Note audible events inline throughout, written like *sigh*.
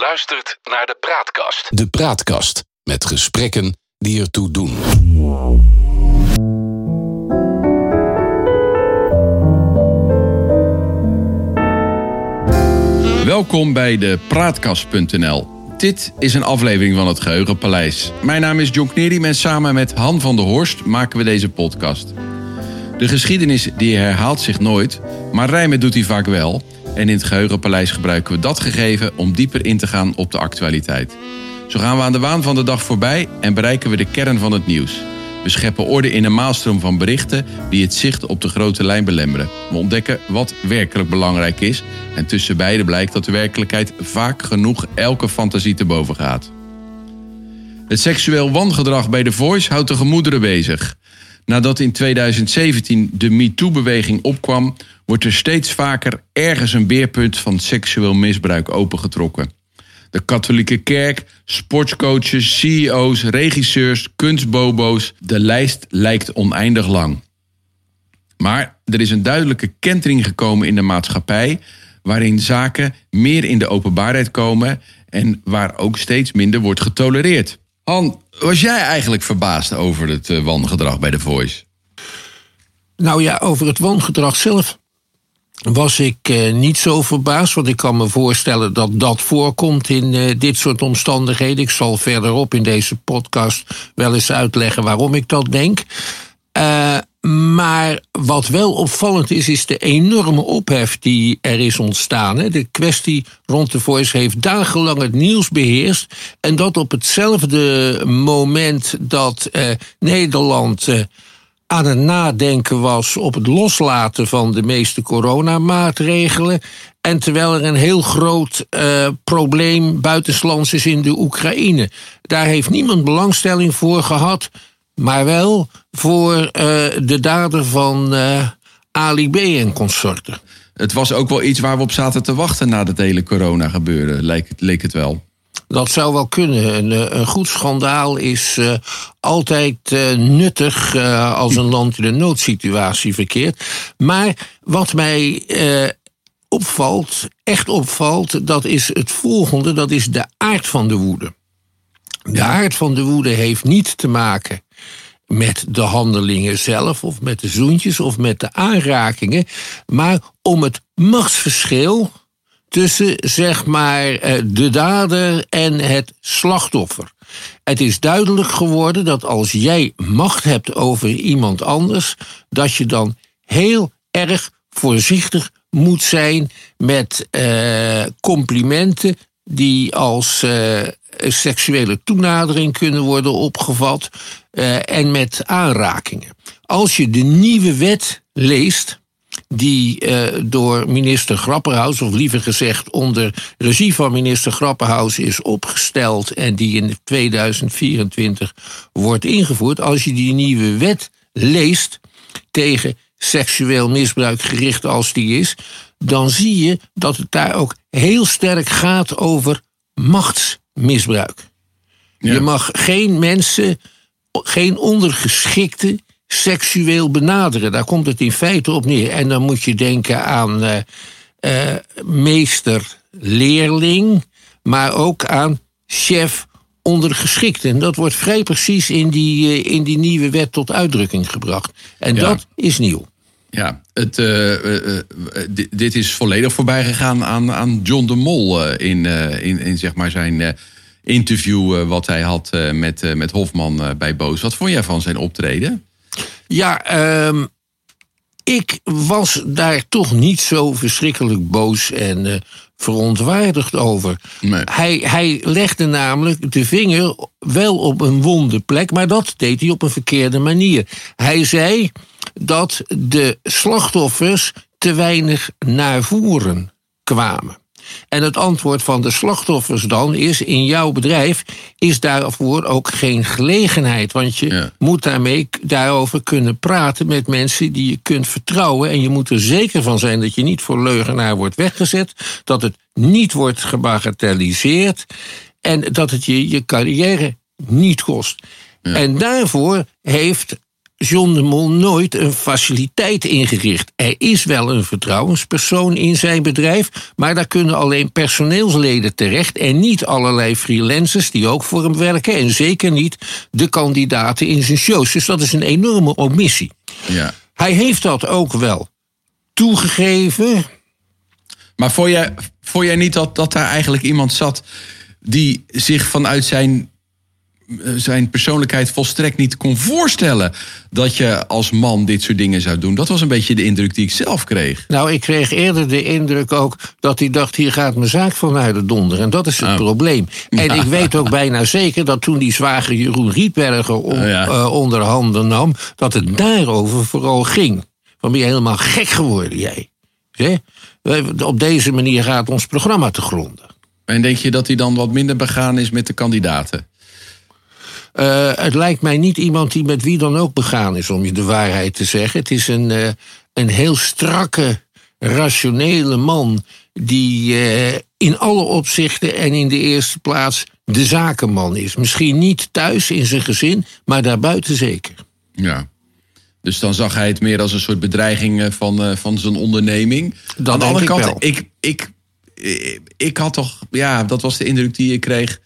luistert naar de Praatkast. De Praatkast met gesprekken die ertoe doen. Welkom bij de Praatkast.nl. Dit is een aflevering van het Geheugenpaleis. Mijn naam is John Knerim en samen met Han van der Horst maken we deze podcast. De geschiedenis die herhaalt zich nooit, maar rijmen doet hij vaak wel. En in het Geheugenpaleis gebruiken we dat gegeven om dieper in te gaan op de actualiteit. Zo gaan we aan de waan van de dag voorbij en bereiken we de kern van het nieuws. We scheppen orde in een maalstroom van berichten die het zicht op de grote lijn belemmeren. We ontdekken wat werkelijk belangrijk is en tussen beiden blijkt dat de werkelijkheid vaak genoeg elke fantasie te boven gaat. Het seksueel wangedrag bij The Voice houdt de gemoederen bezig. Nadat in 2017 de MeToo-beweging opkwam, wordt er steeds vaker ergens een beerpunt van seksueel misbruik opengetrokken. De katholieke kerk, sportscoaches, CEO's, regisseurs, kunstbobo's. De lijst lijkt oneindig lang. Maar er is een duidelijke kentering gekomen in de maatschappij, waarin zaken meer in de openbaarheid komen en waar ook steeds minder wordt getolereerd. Han, was jij eigenlijk verbaasd over het uh, wangedrag bij The Voice? Nou ja, over het wangedrag zelf was ik eh, niet zo verbaasd. Want ik kan me voorstellen dat dat voorkomt in eh, dit soort omstandigheden. Ik zal verderop in deze podcast wel eens uitleggen waarom ik dat denk. Uh, maar wat wel opvallend is, is de enorme ophef die er is ontstaan. De kwestie rond de Voice heeft dagenlang het nieuws beheerst. En dat op hetzelfde moment dat eh, Nederland. Eh, aan het nadenken was op het loslaten van de meeste coronamaatregelen. En terwijl er een heel groot uh, probleem buitenslands is in de Oekraïne. Daar heeft niemand belangstelling voor gehad, maar wel voor uh, de dader van uh, Ali B en consorten. Het was ook wel iets waar we op zaten te wachten na het hele corona gebeuren, leek, leek het wel. Dat zou wel kunnen. Een, eh, een goed schandaal is uh, altijd uh, nuttig uh, als een land in een noodsituatie verkeert. Maar wat mij opvalt, echt opvalt, dat is het volgende: dat is de aard van de woede. De aard van de woede heeft niet te maken met de handelingen zelf, of met de zoentjes, of met de aanrakingen, maar om het machtsverschil tussen zeg maar eh, de dader en het slachtoffer. Het is duidelijk geworden dat als jij macht hebt over iemand anders, dat je dan heel erg voorzichtig moet zijn met uh, complimenten die als uh, seksuele toenadering kunnen worden opgevat en met aanrakingen. Als je de nieuwe wet leest, die uh, door minister Grapperhaus, of liever gezegd onder regie van minister Grapperhaus, is opgesteld en die in 2024 wordt ingevoerd. Als je die nieuwe wet leest tegen seksueel misbruik gericht als die is, dan zie je dat het daar ook heel sterk gaat over machtsmisbruik. Ja. Je mag geen mensen, geen ondergeschikte seksueel benaderen. Daar komt het in feite op neer. En dan moet je denken aan uh, uh, meester-leerling, maar ook aan chef ondergeschikt. En dat wordt vrij precies in die, uh, in die nieuwe wet tot uitdrukking gebracht. En ja. dat is nieuw. Ja, het, dit is volledig voorbij gegaan aan, aan John de Mol in, in, in zeg maar zijn interview wat hij had met, met Hofman bij Boos. Wat vond jij van zijn optreden? Ja, um, ik was daar toch niet zo verschrikkelijk boos en uh, verontwaardigd over. Nee. Hij, hij legde namelijk de vinger wel op een wonde plek, maar dat deed hij op een verkeerde manier. Hij zei dat de slachtoffers te weinig naar voren kwamen. En het antwoord van de slachtoffers dan is: in jouw bedrijf is daarvoor ook geen gelegenheid. Want je ja. moet daarmee daarover kunnen praten met mensen die je kunt vertrouwen. En je moet er zeker van zijn dat je niet voor leugenaar wordt weggezet, dat het niet wordt gebagatelliseerd en dat het je je carrière niet kost. Ja. En daarvoor heeft John de Mol nooit een faciliteit ingericht. Er is wel een vertrouwenspersoon in zijn bedrijf, maar daar kunnen alleen personeelsleden terecht en niet allerlei freelancers die ook voor hem werken en zeker niet de kandidaten in zijn shows. Dus dat is een enorme omissie. Ja. Hij heeft dat ook wel toegegeven. Maar vond jij, vond jij niet dat, dat daar eigenlijk iemand zat die zich vanuit zijn, zijn persoonlijkheid volstrekt niet kon voorstellen dat je als man dit soort dingen zou doen? Dat was een beetje de indruk die ik zelf kreeg. Nou, ik kreeg eerder de indruk ook dat hij dacht: hier gaat mijn zaak vanuit de donder. En dat is het Oh. probleem. En ik weet ook bijna zeker dat toen die zwager Jeroen Rietberger on, Oh, ja. eh, onder handen nam, dat het daarover vooral ging. Van ben je helemaal gek geworden, jij? Op deze manier gaat ons programma te gronden. En denk je dat hij dan wat minder begaan is met de kandidaten? Eh, het lijkt mij niet iemand die met wie dan ook begaan is, om je de waarheid te zeggen. Het is een, eh, een heel strakke, rationele man die eh, in alle opzichten en in de eerste plaats de zakenman is. Misschien niet thuis in zijn gezin, maar daarbuiten zeker. Ja. Dus dan zag hij het meer als een soort bedreiging van, van zijn onderneming. Dat Aan de andere ik kant, wel. ik, ik, ik, ik had toch, ja, dat was de indruk die ik kreeg.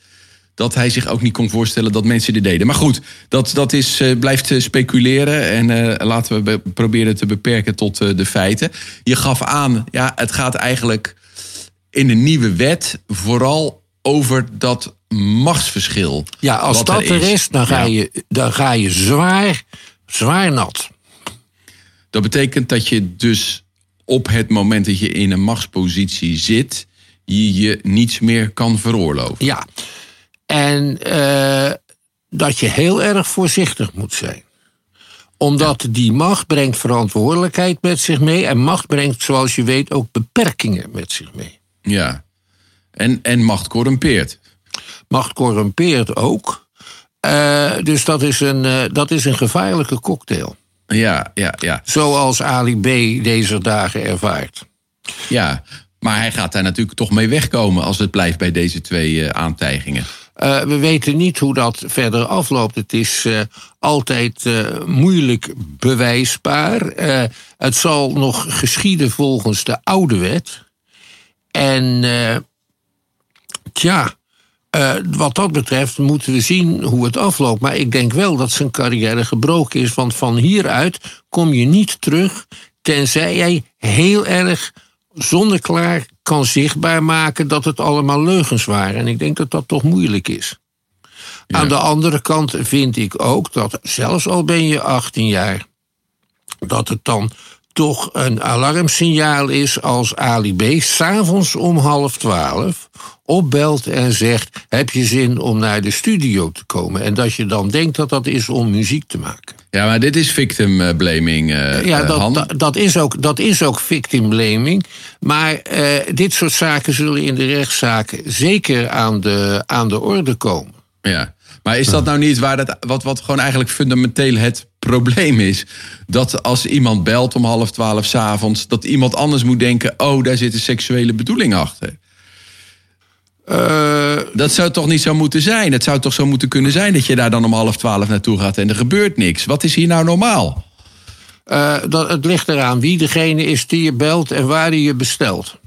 Dat hij zich ook niet kon voorstellen dat mensen dit deden. Maar goed, dat, dat is, eh, blijft eh, speculeren. En eh, laten we be- proberen te beperken tot de feiten. Je gaf aan, ja, het gaat eigenlijk in de nieuwe wet vooral over dat machtsverschil. Ja, als dat er is, dan ga, Ja. je, dan ga je zwaar, zwaar nat. Dat betekent dat je dus op het moment dat je in een machtspositie zit, je je niets meer kan veroorloven. Ja. En eh, dat je heel erg voorzichtig moet zijn. Omdat die macht brengt verantwoordelijkheid met zich mee. En macht brengt, zoals je weet, ook beperkingen met zich mee. Ja. En, en macht corrumpeert. Macht corrumpeert ook. Eh, dus dat is, een, eh, dat is een gevaarlijke cocktail. Ja, ja, ja. Zoals Ali B. deze dagen ervaart. ja. Maar hij gaat daar natuurlijk toch mee wegkomen als het blijft bij deze twee eh, aantijgingen. Eh, we weten niet hoe dat verder afloopt. Het is eh, altijd eh, moeilijk bewijsbaar. Het zal nog geschieden volgens de oude wet. En tja, wat dat betreft moeten we zien hoe het afloopt. Maar ik denk wel dat zijn carrière gebroken is. Want van hieruit kom je niet terug. Tenzij jij heel erg zonneklaar kan zichtbaar maken dat het allemaal leugens waren. En ik denk dat dat toch moeilijk is. Aan de andere kant vind ik ook dat, zelfs al ben je 18 jaar, dat het dan toch een alarmsignaal is als Ali B. s'avonds om half twaalf opbelt en zegt: Heb je zin om naar de studio te komen? En dat je dan denkt dat dat is om muziek te maken. Ja, maar dit is victim eh, blaming, eh, Ja, eh, dat, dat, dat is ook, dat is ook victim blaming. Maar dit soort zaken zullen in de rechtszaken zeker aan de, aan de orde komen. Ja. Maar is dat nou niet waar dat, wat, wat gewoon eigenlijk fundamenteel het probleem is? Dat als iemand belt om half twaalf s'avonds, dat iemand anders moet denken: oh, daar zit een seksuele bedoeling achter. Eh, Dat zou toch niet zo moeten zijn? Het zou toch zo moeten kunnen zijn dat je daar dan om half twaalf naartoe gaat en er gebeurt niks. Wat is hier nou normaal? eh, dat, het ligt eraan wie degene is die je belt en waar die je bestelt.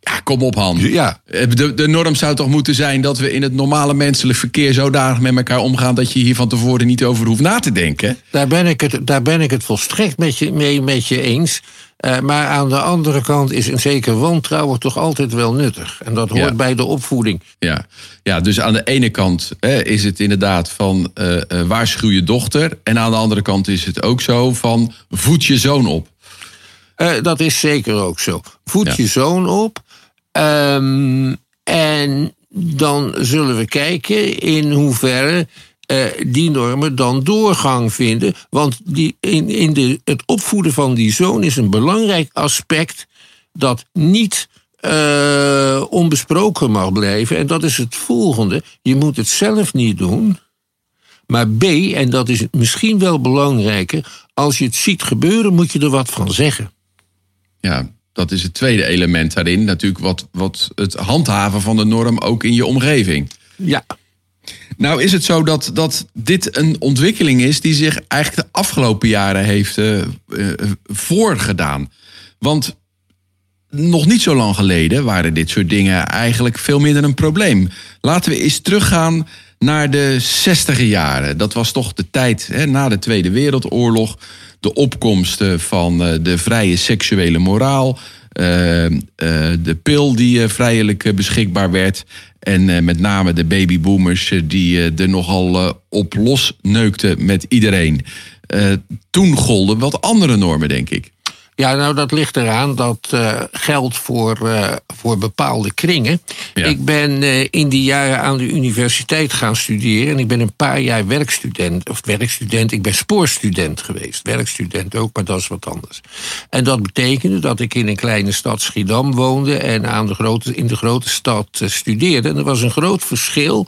Ja, kom op, Han. Ja. Eh, De, de norm zou toch moeten zijn dat we in het normale menselijk verkeer zodanig met elkaar omgaan dat je hier van tevoren niet over hoeft na te denken. Daar ben ik het, daar ben ik het volstrekt met je, mee met je eens. Eh, maar aan de andere kant is een zeker wantrouwen toch altijd wel nuttig. En dat hoort Ja. bij de opvoeding. Ja. ja, dus aan de ene kant hè, is het inderdaad van eh, eh, waarschuw je dochter. En aan de andere kant is het ook zo van voed je zoon op. Dat is zeker ook zo. Voed Ja. je zoon op. Ehm, en dan zullen we kijken in hoeverre eh, die normen dan doorgang vinden. Want die, in, in de, het opvoeden van die zoon is een belangrijk aspect dat niet eh, onbesproken mag blijven. En dat is het volgende. Je moet het zelf niet doen. Maar B, en dat is misschien wel belangrijker, als je het ziet gebeuren, moet je er wat van zeggen. Ja, dat is het tweede element daarin. Natuurlijk wat, wat het handhaven van de norm ook in je omgeving. Ja. Nou is het zo dat, dat dit een ontwikkeling is die zich eigenlijk de afgelopen jaren heeft uh, uh, voorgedaan. Want nog niet zo lang geleden waren dit soort dingen eigenlijk veel minder een probleem. Laten we eens teruggaan naar de zestiger jaren. Dat was toch de tijd hè, na de Tweede Wereldoorlog. De opkomst van de vrije seksuele moraal. De pil die vrijelijk beschikbaar werd. En met name de babyboomers die er nogal op los neukten met iedereen. toen golden wat andere normen, denk ik. Ja, nou dat ligt eraan. Dat uh, geldt voor, uh, voor bepaalde kringen. Ja. Ik ben uh, in die jaren aan de universiteit gaan studeren. En ik ben een paar jaar werkstudent. Of werkstudent, ik ben spoorstudent geweest. Werkstudent ook, maar dat is wat anders. En dat betekende dat ik in een kleine stad Schiedam woonde. En aan de grote, in de grote stad studeerde. En er was een groot verschil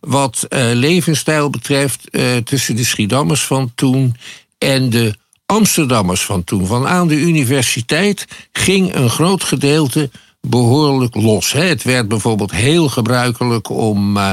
wat levensstijl betreft tussen de Schiedammers van toen en de Amsterdammers van toen. Van aan de universiteit ging een groot gedeelte behoorlijk los. Het werd bijvoorbeeld heel gebruikelijk om uh,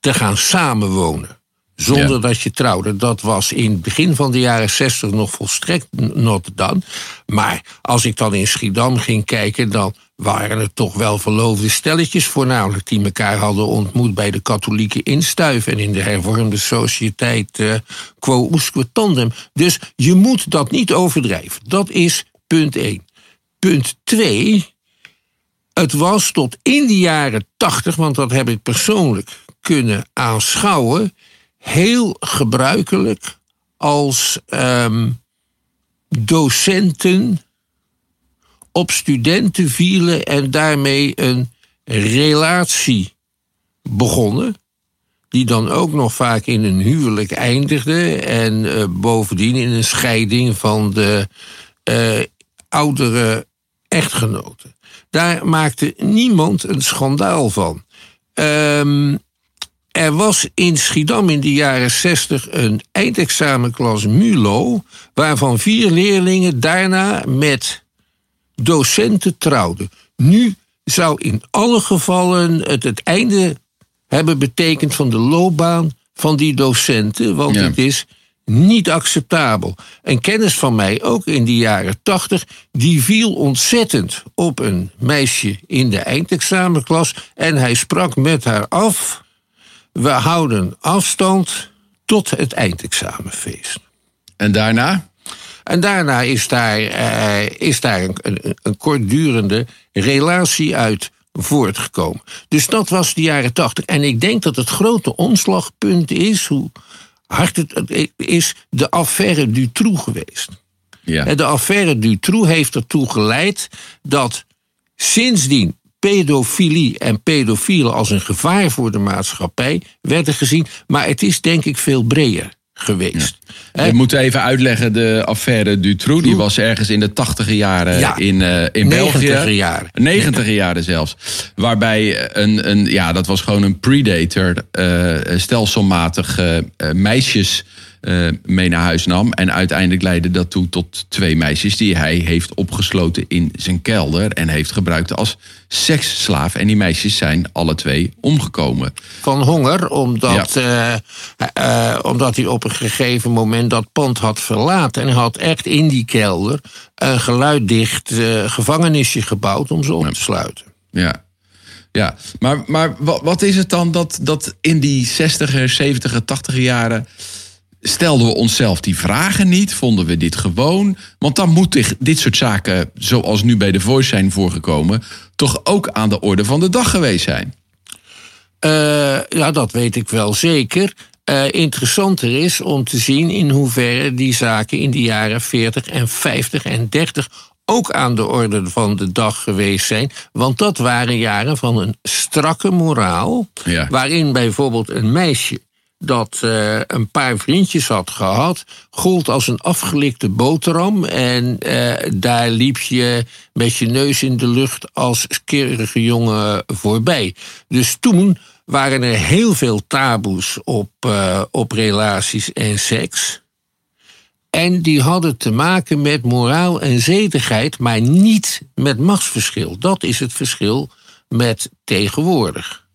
te gaan samenwonen. Zonder ja. dat je trouwde. Dat was in het begin van de jaren zestig nog volstrekt not done. Maar als ik dan in Schiedam ging kijken, dan waren het toch wel verloofde stelletjes, voornamelijk die elkaar hadden ontmoet bij de katholieke instuif en in de hervormde sociëteit uh, quo usque tandem. Dus je moet dat niet overdrijven. Dat is punt 1. Punt 2. Het was tot in de jaren 80, want dat heb ik persoonlijk kunnen aanschouwen, heel gebruikelijk als um, docenten op studenten vielen en daarmee een relatie begonnen. Die dan ook nog vaak in een huwelijk eindigde. En uh, bovendien in een scheiding van de uh, oudere echtgenoten. Daar maakte niemand een schandaal van. Um, er was in Schiedam in de jaren 60 een eindexamenklas MULO, waarvan vier leerlingen daarna met docenten trouwden. Nu zou in alle gevallen het het einde hebben betekend van de loopbaan van die docenten, want ja. het is niet acceptabel. Een kennis van mij, ook in de jaren tachtig, die viel ontzettend op een meisje in de eindexamenklas en hij sprak met haar af: we houden afstand tot het eindexamenfeest. En daarna? En daarna is daar, uh, is daar een, een, een kortdurende relatie uit voortgekomen. Dus dat was de jaren tachtig. En ik denk dat het grote omslagpunt is, hoe hard het, het is, de affaire Dutroux geweest. Ja. De affaire Dutroux heeft ertoe geleid dat sindsdien pedofilie en pedofielen als een gevaar voor de maatschappij werden gezien. Maar het is denk ik veel breder geweest. Ja. We moeten even uitleggen, de affaire Dutroux, die was ergens in de tachtige jaren ja, in, uh, in België. jaren. Negentiger jaren zelfs. Waarbij een, een, ja, dat was gewoon een predator, uh, stelselmatig uh, meisjes uh, mee naar huis nam. En uiteindelijk leidde dat toe tot twee meisjes die hij heeft opgesloten in zijn kelder en heeft gebruikt als seksslaaf. En die meisjes zijn alle twee omgekomen. Van honger, omdat, ja. uh, uh, omdat hij op een gegeven moment dat pand had verlaten. En had echt in die kelder een geluiddicht gevangenisje gebouwd om ze op te sluiten. Ja, ja, maar, maar wat is het dan dat, dat in die 60er, 70er, 80er jaren stelden we onszelf die vragen niet? Vonden we dit gewoon? Want dan moet dit soort zaken, zoals nu bij de Voice zijn voorgekomen, toch ook aan de orde van de dag geweest zijn? Uh, ja, dat weet ik wel zeker. Uh, interessanter is om te zien in hoeverre die zaken in de jaren 40 en 50 en 30 ook aan de orde van de dag geweest zijn. Want dat waren jaren van een strakke moraal. Ja. Waarin bijvoorbeeld een meisje dat uh, een paar vriendjes had gehad, gold als een afgelikte boterham. En uh, daar liep je met je neus in de lucht als keurige jongen voorbij. Dus toen waren er heel veel taboes op, uh, op relaties en seks. En die hadden te maken met moraal en zedigheid, maar niet met machtsverschil. Dat is het verschil met tegenwoordig.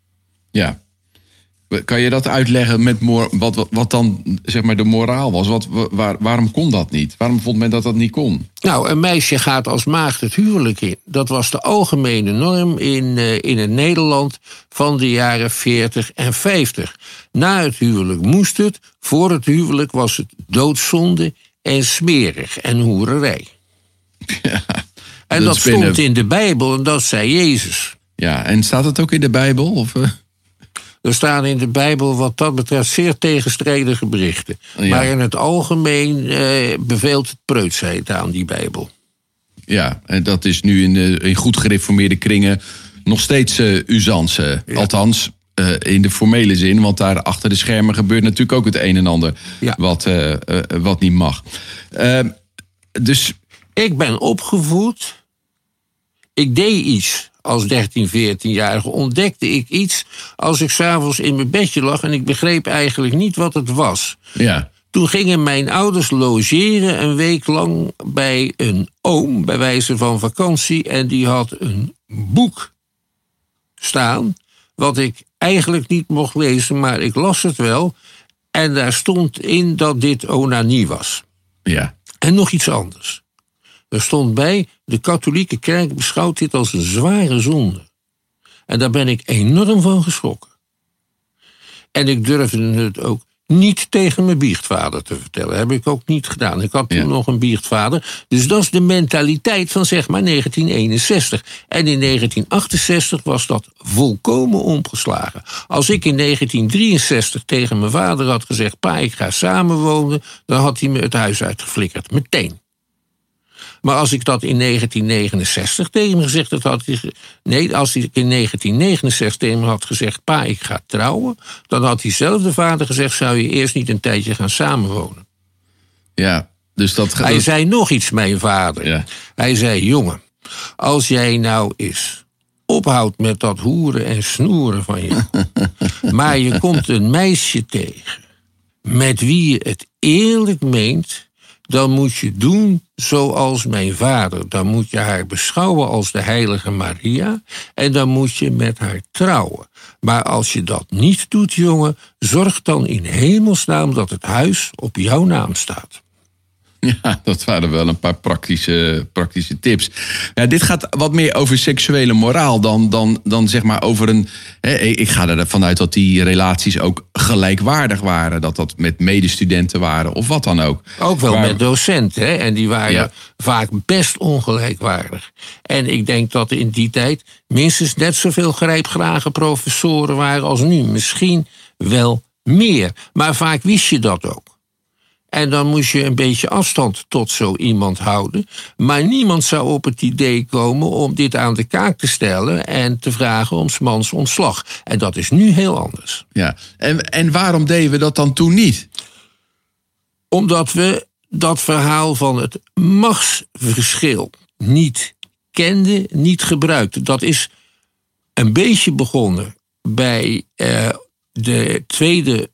Ja. Kan je dat uitleggen met wat, wat, wat dan zeg maar de moraal was? Wat, wa- waar, waarom kon dat niet? Waarom vond men dat dat niet kon? Nou, een meisje gaat als maagd het huwelijk in. Dat was de algemene norm in, eh, in het Nederland van de jaren 40 en 50. Na het huwelijk moest het, voor het huwelijk was het doodzonde en smerig en hoererij. *laughs* en dat dat is binnen- stond in de Bijbel en dat zei Jezus. Ja, en staat het ook in de Bijbel? Of, eh? Er staan in de Bijbel wat dat betreft zeer tegenstrijdige berichten. Ja. Maar in het algemeen eh, beveelt het preutsheid aan die Bijbel. Ja, en dat is nu in, de, in goed gereformeerde kringen nog steeds eh usance. Althans, eh, in de formele zin, want daar achter de schermen gebeurt natuurlijk ook het een en ander Ja. wat, eh, eh, wat niet mag. Eh, dus Ik ben opgevoed. Ik deed iets als 13, 14-jarige. Ontdekte ik iets als ik s'avonds in mijn bedje lag en ik begreep eigenlijk niet wat het was. ja, Toen gingen mijn ouders logeren een week lang bij een oom, bij wijze van vakantie. En die had een boek staan, wat ik eigenlijk niet mocht lezen, maar ik las het wel. En daar stond in dat dit onanie was. ja, En nog iets anders. Er stond bij, de katholieke kerk beschouwt dit als een zware zonde. En daar ben ik enorm van geschrokken. En ik durfde het ook niet tegen mijn biechtvader te vertellen. Heb ik ook niet gedaan. Ik had toen Ja. nog een biechtvader. Dus dat is de mentaliteit van zeg maar 1961. En in 1968 was dat volkomen omgeslagen. Als ik in 1963 tegen mijn vader had gezegd... pa, ik ga samenwonen, dan had hij me het huis uitgeflikkerd. Meteen. Maar als ik dat in 1969 tegen hem gezegd had, had hij. Nee, als ik in 1969 tegen hem had gezegd: Pa, ik ga trouwen. dan had diezelfde vader gezegd: Zou je eerst niet een tijdje gaan samenwonen? ja. Dus dat. Hij zei nog iets, mijn vader. Ja. Hij zei: Jongen, als jij nou eens ophoudt met dat hoeren en snoeren van je. *laughs* maar je komt een meisje tegen met wie je het eerlijk meent, dan moet je doen zoals mijn vader. Dan moet je haar beschouwen als de heilige Maria en dan moet je met haar trouwen. Maar als je dat niet doet, jongen, zorg dan in hemelsnaam dat het huis op jouw naam staat. *laughs* Ja, dat waren wel een paar praktische, praktische tips. Ja, dit gaat wat meer over seksuele moraal dan, dan, dan zeg maar over een. Hè, ik ga ervan uit dat die relaties ook gelijkwaardig waren. Dat dat met medestudenten waren of wat dan ook. Ook wel met docenten, hè? en die waren Ja. vaak best ongelijkwaardig. En ik denk dat er in die tijd minstens net zoveel grijpgrage professoren waren als nu. Misschien wel meer. Maar vaak wist je dat ook. En dan moest je een beetje afstand tot zo iemand houden. Maar niemand zou op het idee komen om dit aan de kaak te stellen en te vragen om 's mans ontslag. En dat is nu heel anders. Ja. En, en waarom deden we dat dan toen niet? Omdat we dat verhaal van het machtsverschil niet kenden, niet gebruikten. Dat is een beetje begonnen bij eh, de, tweede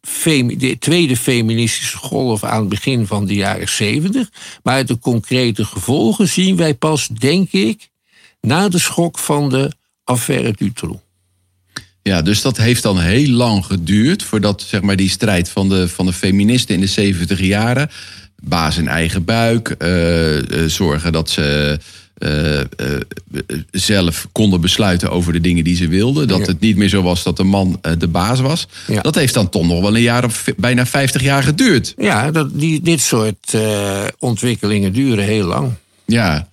de tweede feministische golf aan het begin van de jaren zeventig. Maar de concrete gevolgen zien wij pas, denk ik, na de schok van de affaire Dutroux. Ja, dus dat heeft dan heel lang geduurd voordat zeg maar, die strijd van de, van de feministen in de 70 jaren. Baas in eigen buik, eh, eh, zorgen dat ze eh, eh, zelf konden besluiten over de dingen die ze wilden. Dat Ja. het niet meer zo was dat de man eh, de baas was. Ja. Dat heeft dan toch nog wel een jaar of bijna 50 jaar geduurd. Ja, dat, die, dit soort ontwikkelingen duren heel lang. Ja.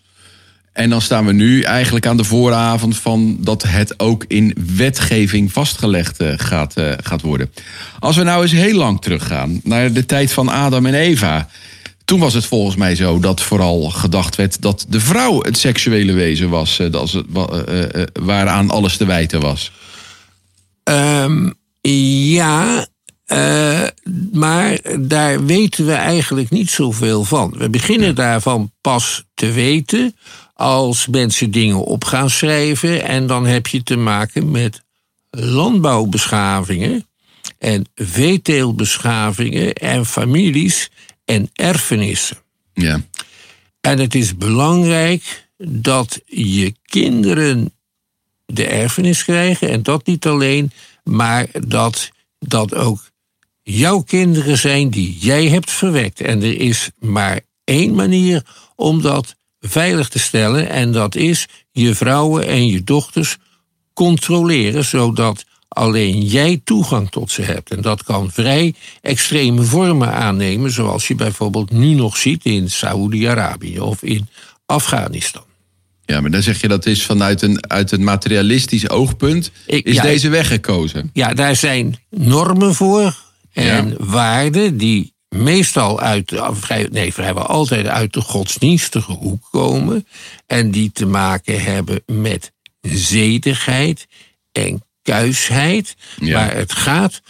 En dan staan we nu eigenlijk aan de vooravond van dat het ook in wetgeving vastgelegd gaat, gaat worden. Als we nou eens heel lang teruggaan naar de tijd van Adam en Eva. Toen was het volgens mij zo dat vooral gedacht werd dat de vrouw het seksuele wezen was, eh, dat het, wa- eh, eh, waaraan alles te wijten was. Ehm, ja, maar daar weten we eigenlijk niet zoveel van. We beginnen daarvan pas te weten als mensen dingen op gaan schrijven. En dan heb je te maken met landbouwbeschavingen en veeteelbeschavingen en families en erfenissen. Ja, En het is belangrijk dat je kinderen de erfenis krijgen. En dat niet alleen, maar dat dat ook jouw kinderen zijn die jij hebt verwekt. En er is maar één manier om dat veilig te stellen. En dat is je vrouwen en je dochters controleren, zodat alleen jij toegang tot ze hebt. En dat kan vrij extreme vormen aannemen, zoals je bijvoorbeeld nu nog ziet in Saoedi-Arabië of in Afghanistan. Ja, maar dan zeg je dat is vanuit een, uit een materialistisch oogpunt Ik- is ja, deze weg gekozen. Ja, daar zijn normen voor en Ja. waarden die meestal uit, de- vrij, nee, vrijwel altijd uit de godsdienstige hoek komen. En die te maken hebben met zedigheid en kuisheid. Ja. Maar het gaat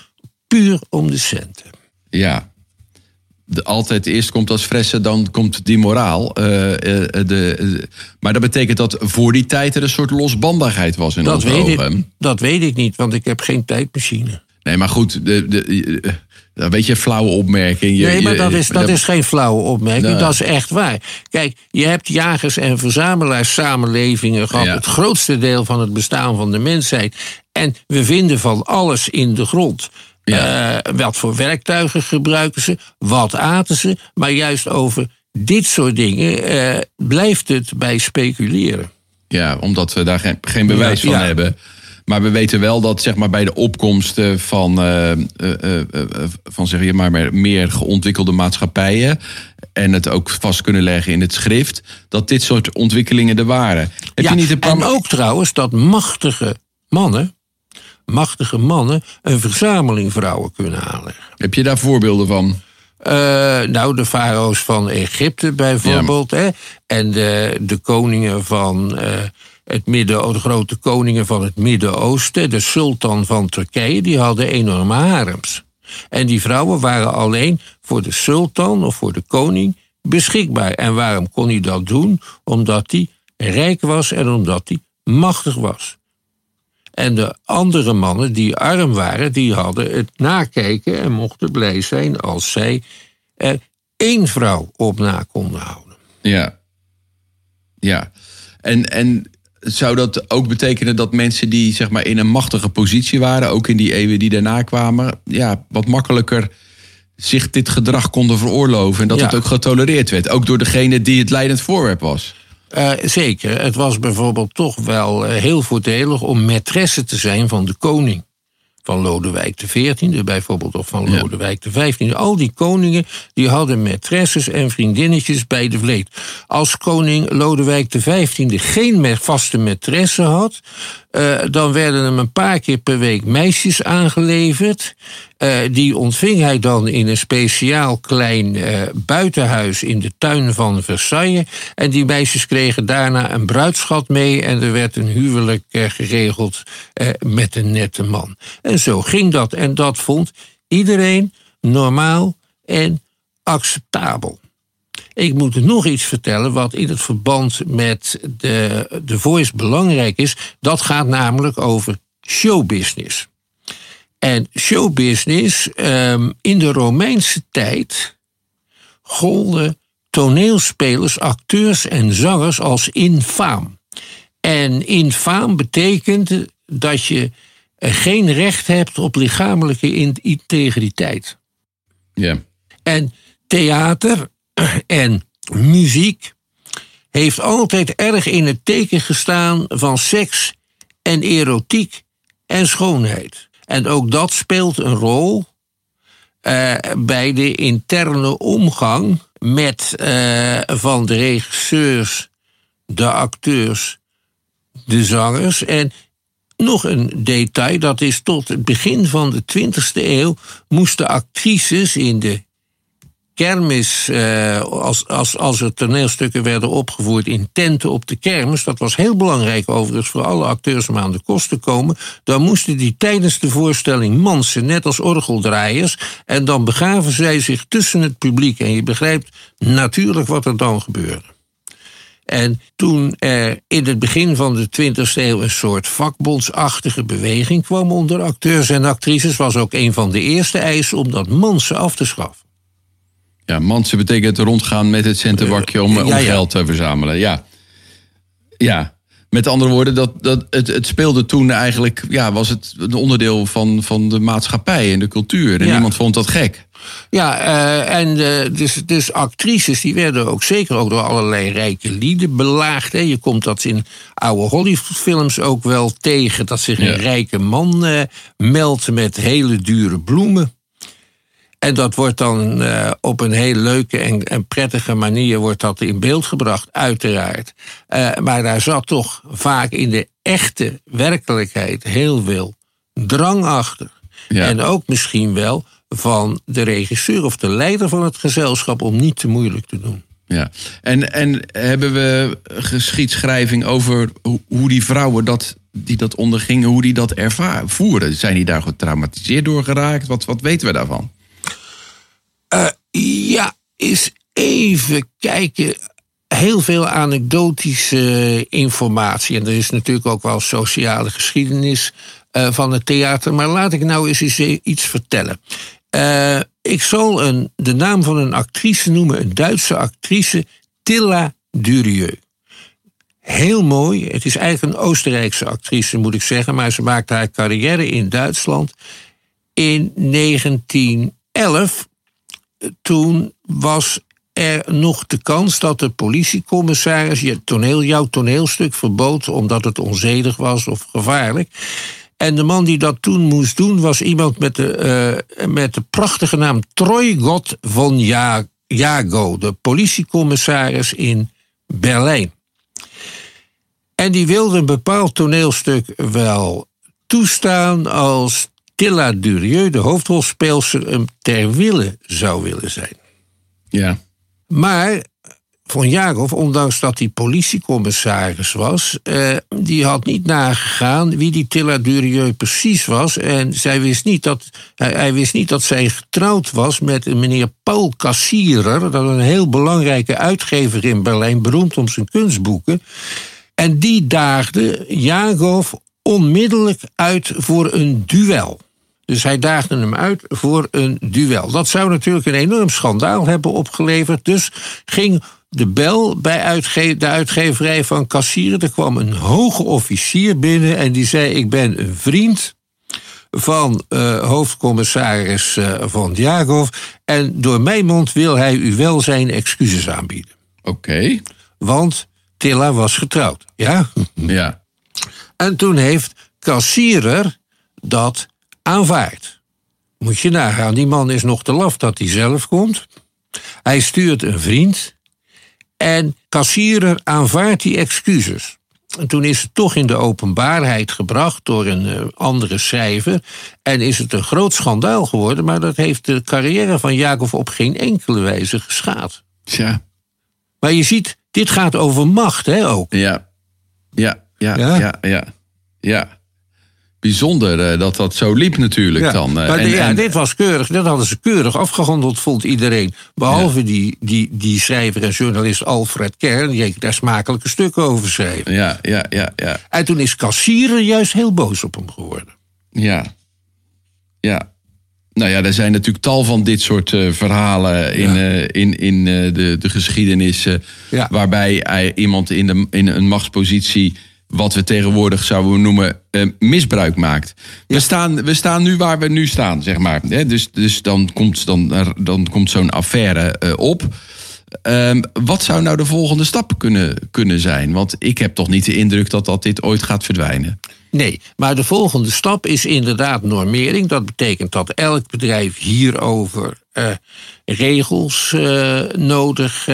puur om de centen. Ja. De, altijd eerst komt als fressen, dan komt die moraal. Eh, eh, de, eh, maar dat betekent dat voor die tijd er een soort losbandigheid was in Dat onze weet, ogen. ik, dat weet ik niet, want ik heb geen tijdmachine. Nee, maar goed, de, de, een beetje een flauwe opmerking. Je- nee, maar je- dat is, dat dat- is geen flauwe opmerking. Nee. Dat is echt waar. Kijk, je hebt jagers- en verzamelaars samenlevingen gehad. Ja. Het grootste deel van het bestaan van de mensheid. En we vinden van alles in de grond. Ja. Eh, wat voor werktuigen gebruiken ze? Wat aten ze? Maar juist over dit soort dingen eh, blijft het bij speculeren. Ja, omdat we daar geen, geen bewijs Ja, van ja. hebben. Maar we weten wel dat zeg maar, bij de opkomst eh, van, eh, eh, eh, van zeg je maar, maar meer geontwikkelde maatschappijen. en het ook vast kunnen leggen in het schrift. dat dit soort ontwikkelingen er waren. Heb Ja, je niet een paar. en ook trouwens dat machtige mannen, machtige mannen, een verzameling vrouwen kunnen aanleggen. Heb je daar voorbeelden van? Nou, de farao's van Egypte bijvoorbeeld. Hè? En de, de koningen van het midden, de grote koningen van het Midden-Oosten, de sultan van Turkije, die hadden enorme harems. En die vrouwen waren alleen voor de sultan of voor de koning beschikbaar. En waarom kon hij dat doen? Omdat hij rijk was en omdat hij machtig was. En de andere mannen die arm waren, die hadden het nakijken en mochten blij zijn als zij er één vrouw op na konden houden. Ja. Ja. En, en zou dat ook betekenen dat mensen die zeg maar, in een machtige positie waren. ook in die eeuwen die daarna kwamen. ja, wat makkelijker zich dit gedrag konden veroorloven. en dat Ja. het ook getolereerd werd. Ook door degene die het leidend voorwerp was. Eh, zeker, het was bijvoorbeeld toch wel eh, heel voordelig om maîtresse te zijn van de koning. Van Lodewijk XIV bijvoorbeeld, of van Ja. Lodewijk XV. Al die koningen die hadden maîtresses en vriendinnetjes bij de vleet. Als koning Lodewijk XV geen vaste maîtresse had... eh, dan werden hem een paar keer per week meisjes aangeleverd. Eh, die ontving hij dan in een speciaal klein eh, buitenhuis in de tuin van Versailles. En die meisjes kregen daarna een bruidschat mee en er werd een huwelijk geregeld met een nette man. En zo ging dat. En dat vond iedereen normaal en acceptabel. Ik moet nog iets vertellen wat in het verband met de, de Voice belangrijk is. Dat gaat namelijk over showbusiness. En showbusiness, ehm, in de Romeinse tijd golden toneelspelers, acteurs en zangers als infaam. En infaam betekent dat je eh, geen recht hebt op lichamelijke in- integriteit. Ja. En theater *clears throat* en muziek heeft altijd erg in het teken gestaan van seks en erotiek en schoonheid. En ook dat speelt een rol eh, bij de interne omgang met eh, van de regisseurs, de acteurs, de zangers. En nog een detail, dat is tot het begin van de 20e eeuw moesten actrices in de kermis, eh, als, als, als er toneelstukken werden opgevoerd in tenten op de kermis, dat was heel belangrijk overigens voor alle acteurs om aan de kost te komen, dan moesten die tijdens de voorstelling mansen, net als orgeldraaiers, en dan begaven zij zich tussen het publiek. En je begrijpt natuurlijk wat er dan gebeurde. En toen er in het begin van de 20e eeuw een soort vakbondsachtige beweging kwam onder acteurs en actrices, was ook een van de eerste eisen om dat mansen af te schaffen. Ja, mansen betekent rondgaan met het centenbakje om, om ja, ja. geld te verzamelen. Ja. Ja. Met andere woorden, dat, dat het, het speelde toen eigenlijk, ja, was het een onderdeel van, van de maatschappij en de cultuur. En Ja. niemand vond dat gek. Ja, eh, en eh, dus, dus actrices die werden ook zeker ook door allerlei rijke lieden belaagd. Hè. Je komt dat in oude Hollywoodfilms ook wel tegen. Dat zich Ja. een rijke man eh, meldt met hele dure bloemen. En dat wordt dan eh, op een heel leuke en, en prettige manier wordt dat in beeld gebracht, uiteraard. Eh, maar daar zat toch vaak in de echte werkelijkheid heel veel drang achter. Ja. En ook misschien wel van de regisseur of de leider van het gezelschap om niet te moeilijk te doen. Ja. En, en hebben we geschiedschrijving over hoe, die vrouwen dat, die dat ondergingen, hoe die dat ervoeren? Zijn die daar getraumatiseerd door geraakt? Wat, wat weten we daarvan? Ja, eens even kijken. Heel veel anekdotische informatie. En er is natuurlijk ook wel sociale geschiedenis eh, van het theater. Maar laat ik nou eens eens iets vertellen. Eh, ik zal een, de naam van een actrice noemen, een Duitse actrice, Tilla Durieux. Heel mooi. Het is eigenlijk een Oostenrijkse actrice, moet ik zeggen. Maar ze maakte haar carrière in Duitsland. In 1911 toen was er nog de kans dat de politiecommissaris je toneel, jouw toneelstuk verbood omdat het onzedig was of gevaarlijk. En de man die dat toen moest doen was iemand met de, eh, met de prachtige naam Treugot von Ja- Jago, de politiecommissaris in Berlijn. En die wilde een bepaald toneelstuk wel toestaan als Tilla Durieux, de hoofdrolspeelster, hem ter wille zou willen zijn. Ja. Maar Von Jagov, ondanks dat hij politiecommissaris was, eh, die had niet nagegaan wie die Tilla Durieux precies was. En zij wist niet dat, hij, hij wist niet dat zij getrouwd was met een meneer Paul Cassierer, dat een heel belangrijke uitgever in Berlijn, beroemd om zijn kunstboeken. En die daagde Jagov onmiddellijk uit voor een duel. Dus hij daagde hem uit voor een duel. Dat zou natuurlijk een enorm schandaal hebben opgeleverd. Dus ging de bel bij uitge de uitgeverij van Kassieren. Er kwam een hoge officier binnen en die zei: Ik ben een vriend van eh, hoofdcommissaris eh, van Diagov. En door mijn mond wil hij u wel zijn excuses aanbieden. Oké. Want Tilla was getrouwd. Ja? Ja. En toen heeft Kassierer dat aanvaard. Moet je nagaan, die man is nog te laf dat hij zelf komt. Hij stuurt een vriend. En Kassierer aanvaardt die excuses. En toen is het toch in de openbaarheid gebracht door een eh, andere schrijver. En is het een groot schandaal geworden, maar dat heeft de carrière van Jacob op geen enkele wijze geschaad. Tja. Maar je ziet, dit gaat over macht, hè, ook. Ja. Ja. Ja. Ja? Ja. Ja. ja. Bijzonder eh, dat dat zo liep natuurlijk dan. eh, maar en- ja, en- dit was keurig. Dat hadden ze keurig afgehandeld, vond iedereen. Behalve die, die, die schrijver en journalist Alfred Kern. Die heeft daar smakelijke stukken over schreef. Ja, ja, ja, ja. En toen is Kassieren juist heel boos op hem geworden. Ja. Ja. Nou ja, er zijn natuurlijk tal van dit soort eh, verhalen in, in, in de, de geschiedenis. Ja. Waarbij hij iemand in, de, in een machtspositie, wat we tegenwoordig zouden noemen, eh, misbruik maakt. We, staan, we staan nu waar we nu staan, zeg maar. Hè? Dus, dus dan komt, dan, dan komt zo'n affaire eh, op. Ehm, wat zou nou de volgende stap kunnen, kunnen zijn? Want ik heb toch niet de indruk dat, dat dit ooit gaat verdwijnen. Nee, maar de volgende stap is inderdaad normering. Dat betekent dat elk bedrijf hierover eh, regels nodig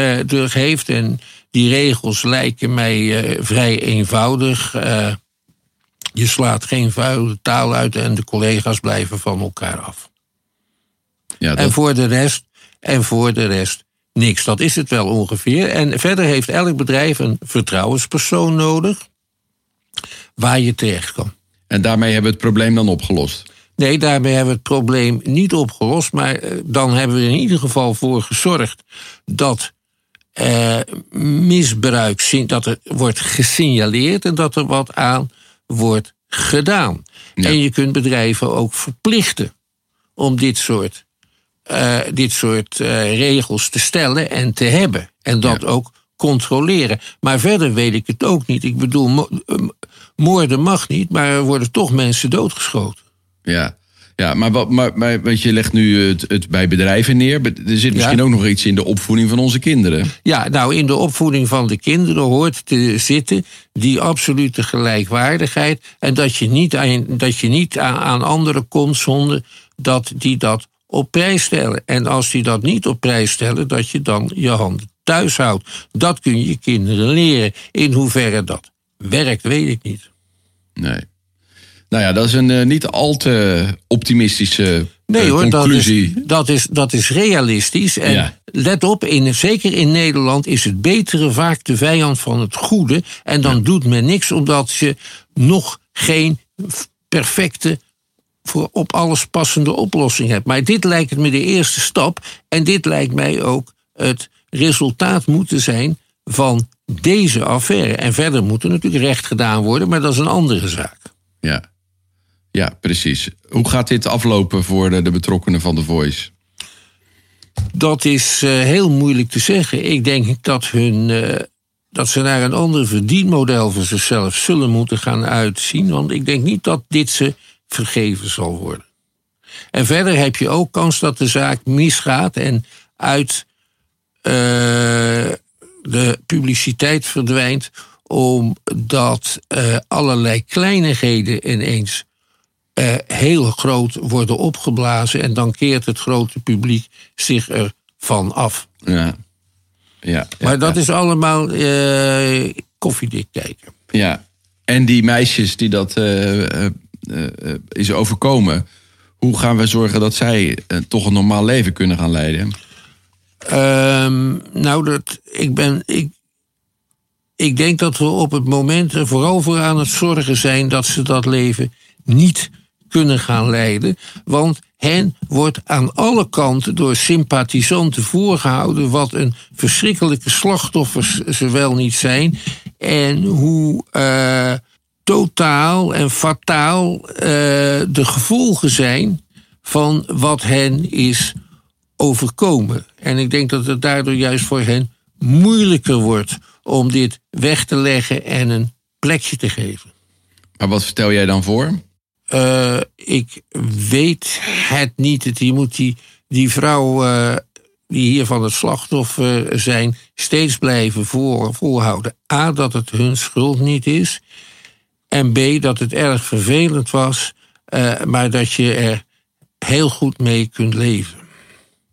heeft. En die regels lijken mij eh, vrij eenvoudig. Eh, je slaat geen vuile taal uit en de collega's blijven van elkaar af. Ja, En voor de rest, en voor de rest niks. Dat is het wel ongeveer. En verder heeft elk bedrijf een vertrouwenspersoon nodig waar je terecht kan. en daarmee hebben we het probleem dan opgelost. Nee, daarmee hebben we het probleem niet opgelost. Maar eh, dan hebben we er in ieder geval voor gezorgd dat eh, misbruik, dat er wordt gesignaleerd en dat er wat aan wordt gedaan. Ja. En je kunt bedrijven ook verplichten om dit soort, eh, dit soort eh, regels te stellen en te hebben. En dat Ja. ook controleren. Maar verder weet ik het ook niet. Ik bedoel, mo- moorden mag niet, maar er worden toch mensen doodgeschoten. Ja, ja maar, wat, maar, maar want je legt nu het, het bij bedrijven neer. Er zit misschien Ja. ook nog iets in de opvoeding van onze kinderen. Ja, nou, in de opvoeding van de kinderen hoort te zitten die absolute gelijkwaardigheid. En dat je niet aan, dat je niet aan, aan anderen komt zonder dat die dat op prijs stellen. En als die dat niet op prijs stellen, dat je dan je handen thuis houdt. Dat kun je je kinderen leren. In hoeverre dat werkt, weet ik niet. Nee. Nou ja, dat is een eh, niet al te optimistische Nee eh, hoor, dat is, conclusie. dat, is, dat is realistisch. En Ja. let op, in, zeker in Nederland is het betere vaak de vijand van het goede. En dan doet men niks omdat je nog geen perfecte, voor op alles passende oplossing hebt. Maar dit lijkt me de eerste stap. En dit lijkt mij ook het resultaat moeten zijn van deze affaire. En verder moet er natuurlijk recht gedaan worden, maar dat is een andere zaak. Ja. Ja, precies. Hoe gaat dit aflopen voor de, de betrokkenen van The Voice? Dat is eh, heel moeilijk te zeggen. Ik denk dat, hun, eh, dat ze naar een ander verdienmodel voor zichzelf zullen moeten gaan uitzien. Want ik denk niet dat dit ze vergeven zal worden. En verder heb je ook kans dat de zaak misgaat en uit eh, de publiciteit verdwijnt. Omdat allerlei kleinigheden ineens eh, heel groot worden opgeblazen. En dan keert het grote publiek zich ervan af. Ja. Ja, Maar ja, dat ja. is allemaal eh, koffiedik kijken. Ja. En die meisjes die dat eh, is overkomen, hoe gaan we zorgen dat zij toch een normaal leven kunnen gaan leiden? Ehm, nou, dat, ik, ben, ik, ik denk dat we op het moment er vooral voor aan het zorgen zijn dat ze dat leven niet kunnen gaan leiden. Want hen wordt aan alle kanten door sympathisanten voorgehouden wat een verschrikkelijke slachtoffers ze wel niet zijn. En hoe eh, totaal en fataal eh, de gevolgen zijn van wat hen is overkomen. En ik denk dat het daardoor juist voor hen moeilijker wordt om dit weg te leggen en een plekje te geven. Maar wat stel jij dan voor? Eh, ik weet het niet. Het, je moet die, die vrouw eh, die hier van het slachtoffer zijn, steeds blijven voor, volhouden. A, dat het hun schuld niet is. En B, dat het erg vervelend was, eh, maar dat je er heel goed mee kunt leven.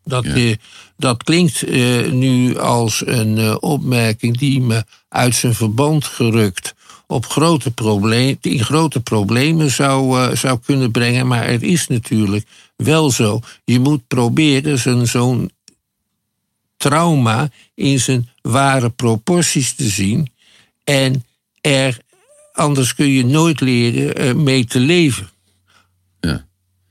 Dat, Ja. dat klinkt nu als een opmerking die me uit zijn verband gerukt op grote probleem, die in grote problemen zou, eh, zou kunnen brengen. Maar het is natuurlijk wel zo. Je moet proberen zo'n zo'n trauma in zijn ware proporties te zien. En er, anders kun je nooit leren eh, mee te leven. Ja.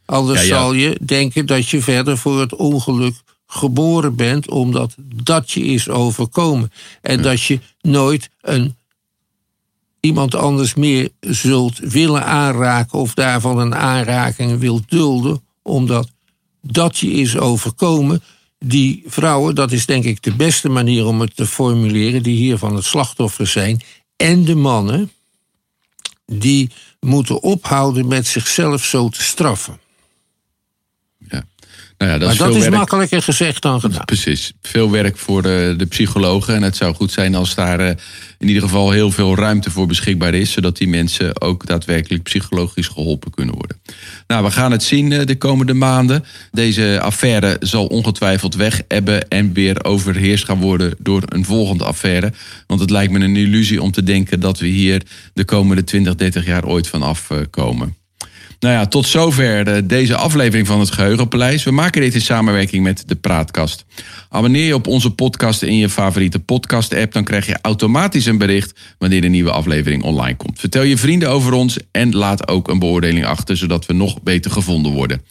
Anders Ja, ja. zal je denken dat je verder voor het ongeluk geboren bent, omdat dat je is overkomen. En dat je nooit een, iemand anders meer zult willen aanraken of daarvan een aanraking wilt dulden, omdat dat je is overkomen. Die vrouwen, dat is denk ik de beste manier om het te formuleren, die hier van het slachtoffer zijn. En de mannen, die moeten ophouden met zichzelf zo te straffen. Nou ja, dat maar is dat is werk. makkelijker gezegd dan gedaan. Precies. Veel werk voor de, de psychologen. En het zou goed zijn als daar eh, in ieder geval heel veel ruimte voor beschikbaar is. Zodat die mensen ook daadwerkelijk psychologisch geholpen kunnen worden. Nou, we gaan het zien eh, de komende maanden. Deze affaire zal ongetwijfeld weg ebben en weer overheerst gaan worden door een volgende affaire. Want het lijkt me een illusie om te denken dat we hier de komende 20, 30 jaar ooit van afkomen. Nou ja, tot zover deze aflevering van het Geheugenpaleis. We maken dit in samenwerking met de Praatkast. Abonneer je op onze podcast in je favoriete podcast-app... dan krijg je automatisch een bericht wanneer de nieuwe aflevering online komt. Vertel je vrienden over ons en laat ook een beoordeling achter... zodat we nog beter gevonden worden.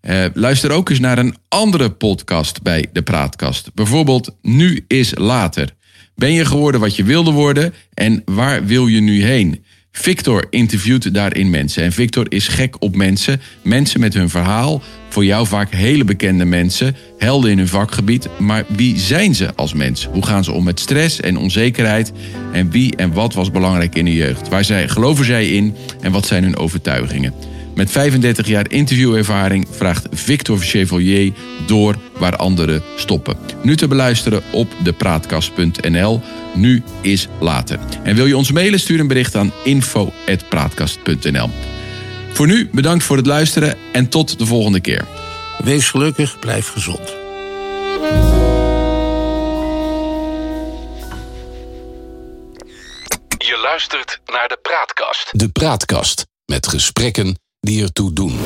Eh, luister ook eens naar een andere podcast bij de Praatkast. Bijvoorbeeld Nu is Later. Ben je geworden wat je wilde worden en waar wil je nu heen? Victor interviewt daarin mensen. En Victor is gek op mensen. Mensen met hun verhaal. Voor jou vaak hele bekende mensen. Helden in hun vakgebied. Maar wie zijn ze als mens? Hoe gaan ze om met stress en onzekerheid? En wie en wat was belangrijk in de jeugd? Waar zij, geloven zij in? En wat zijn hun overtuigingen? Met 35 jaar interviewervaring vraagt Victor Chevalier door waar anderen stoppen. Nu te beluisteren op depraatkast.nl. Nu is later. En wil je ons mailen, stuur een bericht aan info.praatkast.nl. Voor nu bedankt voor het luisteren en tot de volgende keer. Wees gelukkig, blijf gezond. Je luistert naar de Praatkast. De Praatkast met gesprekken die ertoe doen.